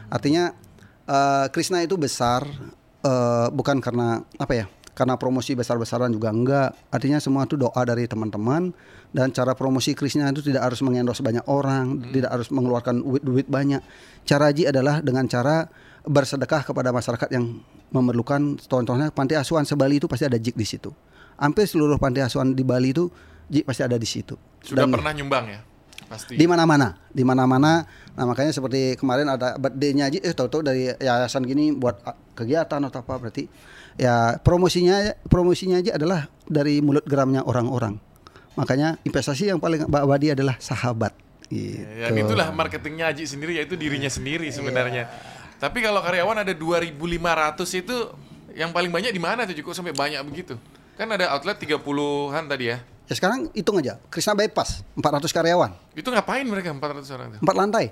Artinya eh, Krishna itu besar eh, bukan karena apa ya? Karena promosi besar-besaran juga enggak. Artinya semua itu doa dari teman-teman dan cara promosi Krishna itu tidak harus mengendos banyak orang, tidak harus mengeluarkan duit-duit banyak. Cara Ji adalah dengan cara bersedekah kepada masyarakat yang memerlukan. Contohnya panti asuhan sebali itu pasti ada Jik di situ. Hampir seluruh panti asuhan di Bali itu Ji pasti ada di situ. Sudah Dan- pernah nyumbang ya? Pasti. Di mana-mana, di mana-mana. Nah makanya seperti kemarin ada birthday-nya aja, eh tahu-tahu dari yayasan gini buat ah, kegiatan atau apa berarti ya promosinya promosinya aja adalah dari mulut geramnya orang-orang. Makanya investasi yang paling Mbak Wadi adalah sahabat. Gitu. Ya, dan itulah marketingnya Aji sendiri yaitu dirinya sendiri sebenarnya. Tapi kalau karyawan ada 2.500 itu yang paling banyak di mana tuh? Kok sampai banyak begitu? Kan ada outlet 30-an tadi ya. Ya sekarang hitung aja, Krishna Bypass 400 karyawan, Itu ngapain mereka 400 orang itu? empat lantai.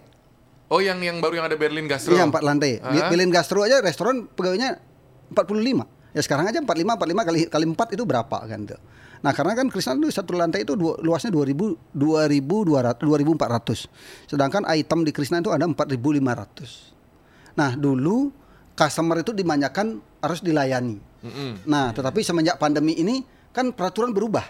Oh, yang yang baru yang ada Berlin Gastro. Iya empat lantai. Ah. Bilin Gastro aja restoran pegawainya 45. Ya sekarang aja 45 45 kali kali 4 itu berapa kan tuh. Nah, karena kan Krishna itu satu lantai itu dua, luasnya 2000 2200 2400. Sedangkan item di Krishna itu ada 4500. Nah, dulu customer itu dimanjakan harus dilayani. Mm-mm. Nah, tetapi semenjak pandemi ini kan peraturan berubah.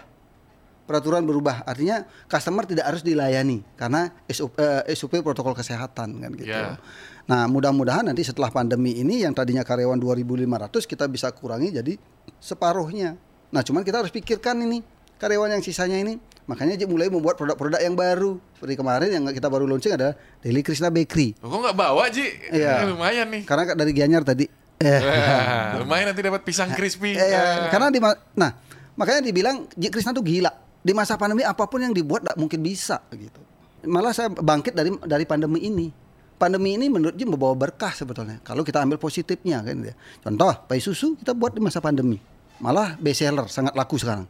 Peraturan berubah, artinya customer tidak harus dilayani karena SOP, eh, SOP protokol kesehatan kan gitu. Ya. Nah, mudah-mudahan nanti setelah pandemi ini yang tadinya karyawan 2.500 kita bisa kurangi jadi separuhnya. Nah, cuman kita harus pikirkan ini karyawan yang sisanya ini. Makanya Ji mulai membuat produk-produk yang baru. Seperti kemarin yang kita baru launching ada Daily Krishna Bakery. Loh, kok nggak bawa Ji? Iya. lumayan nih. Karena dari Gianyar tadi. Eh, Wah, lumayan nanti dapat pisang crispy. Eh, Ah. karena di nah makanya dibilang Ji Krishna tuh gila di masa pandemi apa pun yang dibuat tidak mungkin bisa gitu malah saya bangkit dari dari pandemi ini pandemi ini menurut Ji membawa berkah sebetulnya kalau kita ambil positifnya kan ya contoh pai susu kita buat di masa pandemi malah best seller sangat laku sekarang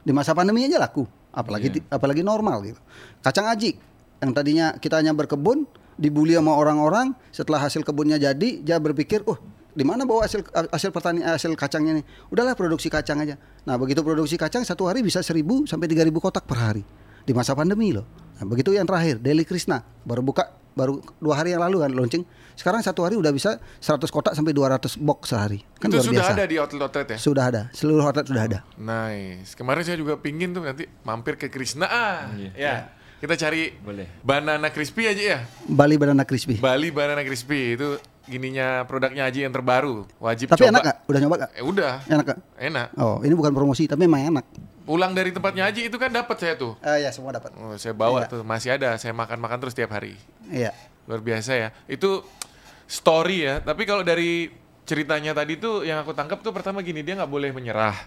di masa pandemi aja laku apalagi di- apalagi normal gitu. Kacang aji yang tadinya kita hanya berkebun dibully sama orang-orang setelah hasil kebunnya jadi dia berpikir oh di mana bawa hasil hasil petani hasil kacangnya nih? Udahlah produksi kacang aja. Nah begitu produksi kacang satu hari bisa 1000 sampai 3000 kotak per hari di masa pandemi loh. Nah, begitu yang terakhir Deli Krishna baru buka baru dua hari yang lalu kan launching sekarang satu hari udah bisa 100 kotak sampai 200 box sehari kan itu luar sudah biasa ada di outlet-outlet ya? sudah ada seluruh hotel sudah ada Nice. Kemarin saya juga pingin tuh nanti mampir ke Krishna. Ah, Iya. ya. Kita cari Boleh. banana crispy aja ya. Bali Banana Crispy Bali banana crispy itu gininya produknya Aji yang terbaru. Wajib tapi coba. enak gak? udah nyoba gak? Eh, udah. enak gak? Enak. oh ini bukan promosi tapi memang enak Pulang dari tempatnya Aji itu kan dapat saya tuh. Eh ya semua dapat Oh, saya bawa Iya. tuh, masih ada. Saya makan-makan terus tiap hari. iya Luar biasa ya. Itu story ya. Tapi kalau dari ceritanya tadi tuh yang aku tangkap tuh pertama gini, dia nggak boleh menyerah.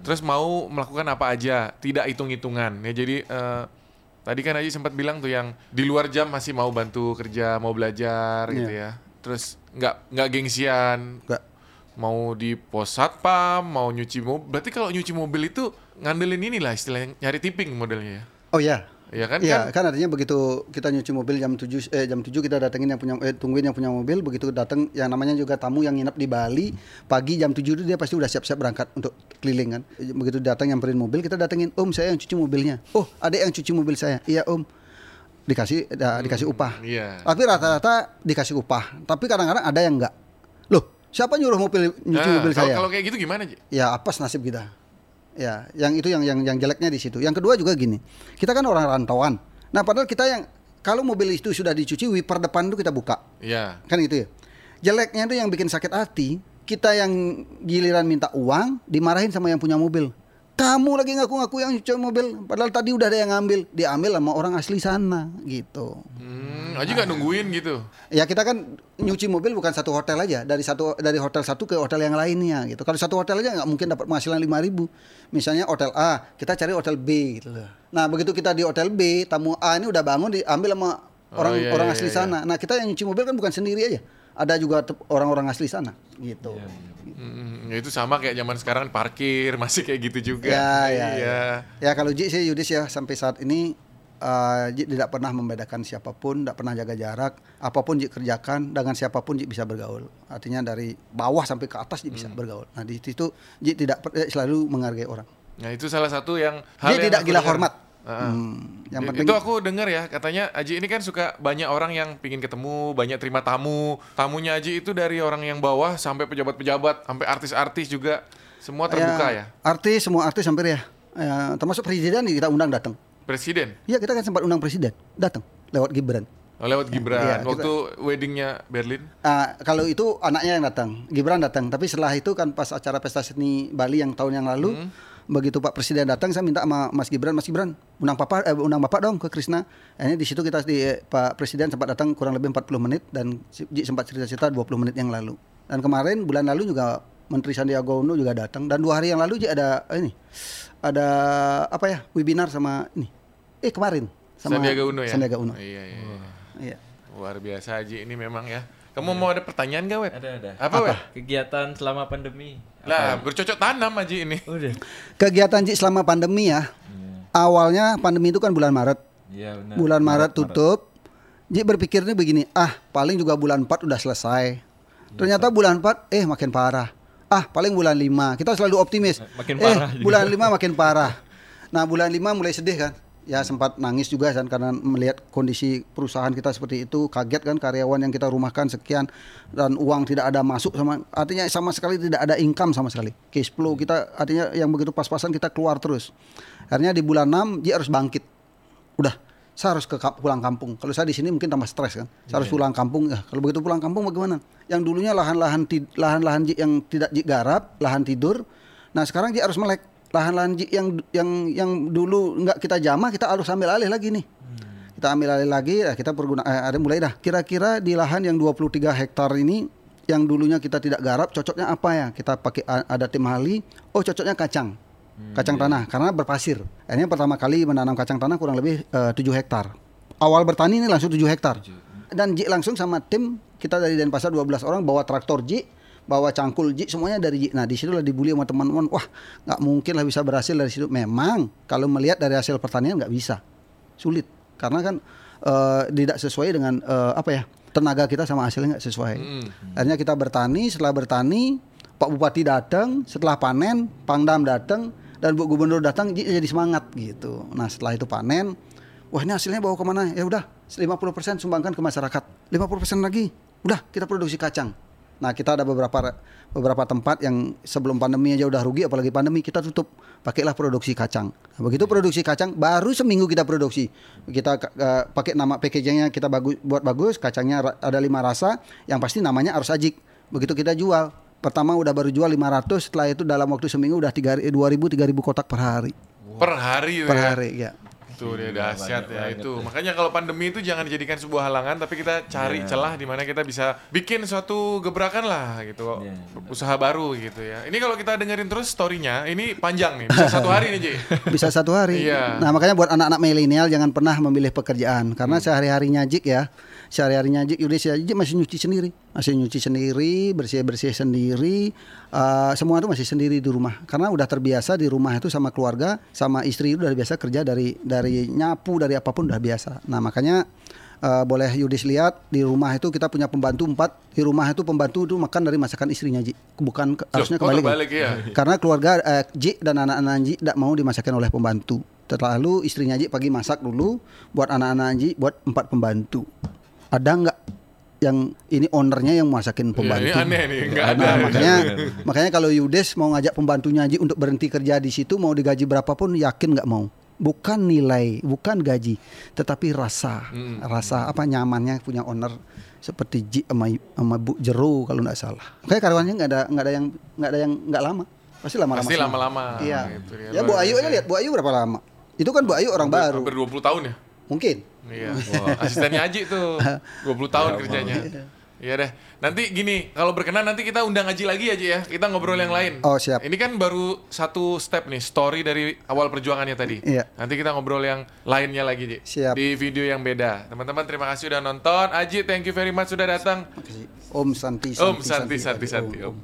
Terus mau melakukan apa aja, tidak hitung-hitungan. Ya jadi eh, tadi kan Aji sempat bilang tuh yang di luar jam masih mau bantu kerja, mau belajar gitu Iya. ya. Terus nggak nggak gengsian, enggak mau di pos satpam, mau nyuci mobil. Berarti kalau nyuci mobil itu ngandelin inilah istilahnya nyari tipping modelnya ya. oh ya Iya kan? Iya, kan? kan artinya begitu kita nyuci mobil jam 7 eh jam 7 kita datengin yang punya eh tungguin yang punya mobil, begitu datang yang namanya juga tamu yang nginep di Bali, pagi jam 7 itu dia pasti udah siap-siap berangkat untuk keliling kan. Begitu datang nyamperin mobil, kita datengin, "Om, saya yang cuci mobilnya." "Oh, ada yang cuci mobil saya." "Iya, Om." Dikasih da- dikasih upah. Iya. Tapi rata-rata dikasih upah. Tapi kadang-kadang ada yang enggak. Loh, siapa nyuruh mobil nyuci Nah, mobil kalau- saya? Kalau kayak gitu gimana, Ji? ya apa nasib kita ya yang itu yang yang yang jeleknya di situ yang kedua juga gini kita kan orang rantauan nah padahal kita yang kalau mobil itu sudah dicuci wiper depan itu kita buka Iya. kan gitu ya jeleknya itu yang bikin sakit hati kita yang giliran minta uang dimarahin sama yang punya mobil kamu lagi ngaku-ngaku yang cuci mobil padahal tadi udah ada yang ngambil diambil sama orang asli sana gitu Hmm, Aji nggak nungguin gitu. Ya kita kan nyuci mobil bukan satu hotel aja dari satu dari hotel satu ke hotel yang lainnya gitu. Kalau satu hotel aja nggak mungkin dapat penghasilan 5000 Misalnya hotel A, kita cari hotel B gitu loh. Nah, begitu kita di hotel B, tamu A ini udah bangun diambil sama Oh, orang iya, orang iya, asli iya. sana. Nah, kita yang nyuci mobil kan bukan sendiri aja. Ada juga orang-orang asli sana gitu. Hmm, ya itu sama kayak zaman sekarang parkir masih kayak gitu juga. Ya, ya, Iya. ya. Ya kalau Ji sih Yudis ya sampai saat ini eh, Ji tidak pernah membedakan siapa pun, tidak pernah jaga jarak. Apa pun Ji kerjakan dengan siapa pun Ji bisa bergaul. Artinya dari bawah sampai ke atas Ji bisa Hmm. bergaul. Nah di situ Ji tidak eh, selalu menghargai orang. Nah itu salah satu yang hal Ji yang tidak gila hormat. Hmm, yang penting itu aku dengar ya katanya Aji ini kan suka banyak orang yang pingin ketemu banyak terima tamu. Tamunya Aji itu dari orang yang bawah sampai pejabat-pejabat sampai artis-artis juga. Semua terbuka ya, Artis semua artis hampir ya. Ya, termasuk presiden kita undang datang. presiden? Iya kita kan sempat undang presiden datang lewat Gibran. Oh, lewat Gibran. Iya, kita- waktu weddingnya Berlin? Ah, kalau itu anaknya yang datang, Gibran datang. Tapi setelah itu kan pas acara pesta seni Bali yang tahun yang lalu, begitu Pak Presiden datang saya minta sama Mas Gibran, Mas Gibran undang Papa eh, undang Bapak dong ke Krishna. Ini di situ kita di eh, Pak Presiden sempat datang kurang lebih 40 menit dan sempat cerita-cerita 20 menit yang lalu. Dan kemarin bulan lalu juga Menteri Sandiaga Uno juga datang dan dua hari yang lalu ada eh, ini ada apa ya webinar sama ini eh kemarin sama Sandiaga Uno ya. Sandiaga Uno. Iya, iya. iya. Iya. Luar biasa Haji ini memang ya. Kamu mau ada pertanyaan gak, Wet? Ada ada. Apa, Wet? Kegiatan selama pandemi. Lah, bercocok tanam Haji ini. Udah. Kegiatan Ji selama pandemi ya. Awalnya pandemi itu kan bulan Maret. Iya benar. bulan Maret tutup. Ji berpikirnya begini, ah paling juga bulan 4 udah selesai. Ternyata bulan 4 eh makin parah. Ah paling bulan 5. Kita selalu optimis. Makin eh parah juga. bulan 5 makin parah. Nah, bulan 5 mulai sedih kan. Ya sempat nangis juga kan karena melihat kondisi perusahaan kita seperti itu, kaget kan karyawan yang kita rumahkan sekian dan uang tidak ada masuk sama artinya sama sekali tidak ada income sama sekali. Cash flow kita artinya yang begitu pas-pasan kita keluar terus. Akhirnya di bulan 6 dia harus bangkit udah saya harus ke pulang kampung. Kalau saya di sini mungkin tambah stres kan. Saya harus pulang kampung. Ya, kalau begitu pulang kampung bagaimana? Yang dulunya lahan-lahan lahan-lahan yang tidak ji garap, lahan tidur. Nah, sekarang dia harus melek. Lahan-lahan yang yang yang dulu nggak kita jamah, kita harus ambil alih lagi nih. Kita ambil alih lagi, ya kita perguna eh, ada mulai dah. Kira-kira di lahan yang 23 hektar ini yang dulunya kita tidak garap, cocoknya apa ya? Kita pakai ada tim ahli. Oh, cocoknya kacang. Kacang tanah karena berpasir. Ini pertama kali menanam kacang tanah kurang lebih eh, 7 hektar. Awal bertani ini langsung 7 hektar. Dan Ji langsung sama tim kita dari Denpasar 12 orang bawa traktor Ji, bawa cangkul Ji semuanya dari Ji. Nah, di situlah dibully sama teman-teman. Wah, nggak mungkin lah bisa berhasil dari situ. Memang kalau melihat dari hasil pertanian nggak bisa. Sulit karena kan eh, tidak sesuai dengan eh, apa ya? tenaga kita sama hasilnya nggak sesuai. Akhirnya kita bertani, setelah bertani Pak Bupati datang, setelah panen Pangdam datang dan Bu Gubernur datang Ji jadi semangat gitu. Nah setelah itu panen, wah ini hasilnya bawa ke mana? Ya udah 50% sumbangkan ke masyarakat, 50% lagi, udah kita produksi kacang. Nah kita ada beberapa beberapa tempat yang sebelum pandemi aja udah rugi, apalagi pandemi kita tutup, pakailah produksi kacang. Nah, begitu produksi kacang, baru seminggu kita produksi, kita eh, pakai nama packagingnya kita bagus, buat bagus, kacangnya ada lima rasa, yang pasti namanya harus ajik. Begitu kita jual, pertama udah baru jual 500, setelah itu dalam waktu seminggu udah 3 2000 3000 kotak per hari. Per hari Per ya. hari ya. Itu dia dahsyat ya banget itu. ya. Makanya kalau pandemi itu jangan dijadikan sebuah halangan tapi kita cari Iya. celah di mana kita bisa bikin suatu gebrakan lah gitu. Iya, Usaha baru gitu ya. Ini kalau kita dengerin terus story-nya ini panjang nih. Bisa satu hari nih, Ji. bisa satu hari. Iya. Nah makanya buat anak-anak milenial jangan pernah memilih pekerjaan karena Hmm. sehari-harinya Jik ya, sehari-harinya Jik Indonesia Jik masih nyuci sendiri, masih nyuci sendiri, bersih-bersih sendiri, eh, semua itu masih sendiri di rumah karena udah terbiasa di rumah itu sama keluarga, sama istri itu udah biasa kerja dari dari nyapu dari apa pun udah biasa. Nah makanya eh, boleh Yudis lihat di rumah itu kita punya pembantu empat di rumah itu pembantu itu makan dari masakan istrinya Ji bukan ke- harusnya oh, kebalik, kebalik ya. karena keluarga eh, Ji dan anak-anak Ji tidak mau dimasakin oleh pembantu. Terlalu istrinya Ji pagi masak dulu buat anak-anak Ji buat empat pembantu. Ada nggak yang ini ownernya yang masakin Iya, pembantu? ini aneh nih, enggak ada. Nah, makanya makanya kalau Yudes mau ngajak pembantunya Ji untuk berhenti kerja di situ mau digaji berapapun yakin nggak mau. Bukan nilai, bukan gaji, tetapi rasa, rasa apa nyamannya punya owner seperti Ji sama, sama Bu Jeru kalau nggak salah. Kayak karyawannya nggak ada nggak ada yang nggak ada yang nggak lama, pasti lama-lama. Pasti lama-lama, Iya. gitu ya. ya Bu Ayu aja lihat Bu Ayu berapa lama? Itu kan Bu Ayu orang baru, Hampir 20 tahun ya. Mungkin. Iya. Asistennya Aji tuh 20 tahun kerjanya. Iya deh. Nanti gini, kalau berkenan nanti kita undang Aji lagi aja ya. Kita ngobrol yang lain. Oh, siap. Ini kan baru satu step nih, story dari awal perjuangannya tadi. Iya. Nanti kita ngobrol yang lainnya lagi, Ji. Siap. Di video yang beda. Teman-teman terima kasih udah nonton. Aji, thank you very much sudah datang. Om Santi Om Santi Santi Santi Om. Om.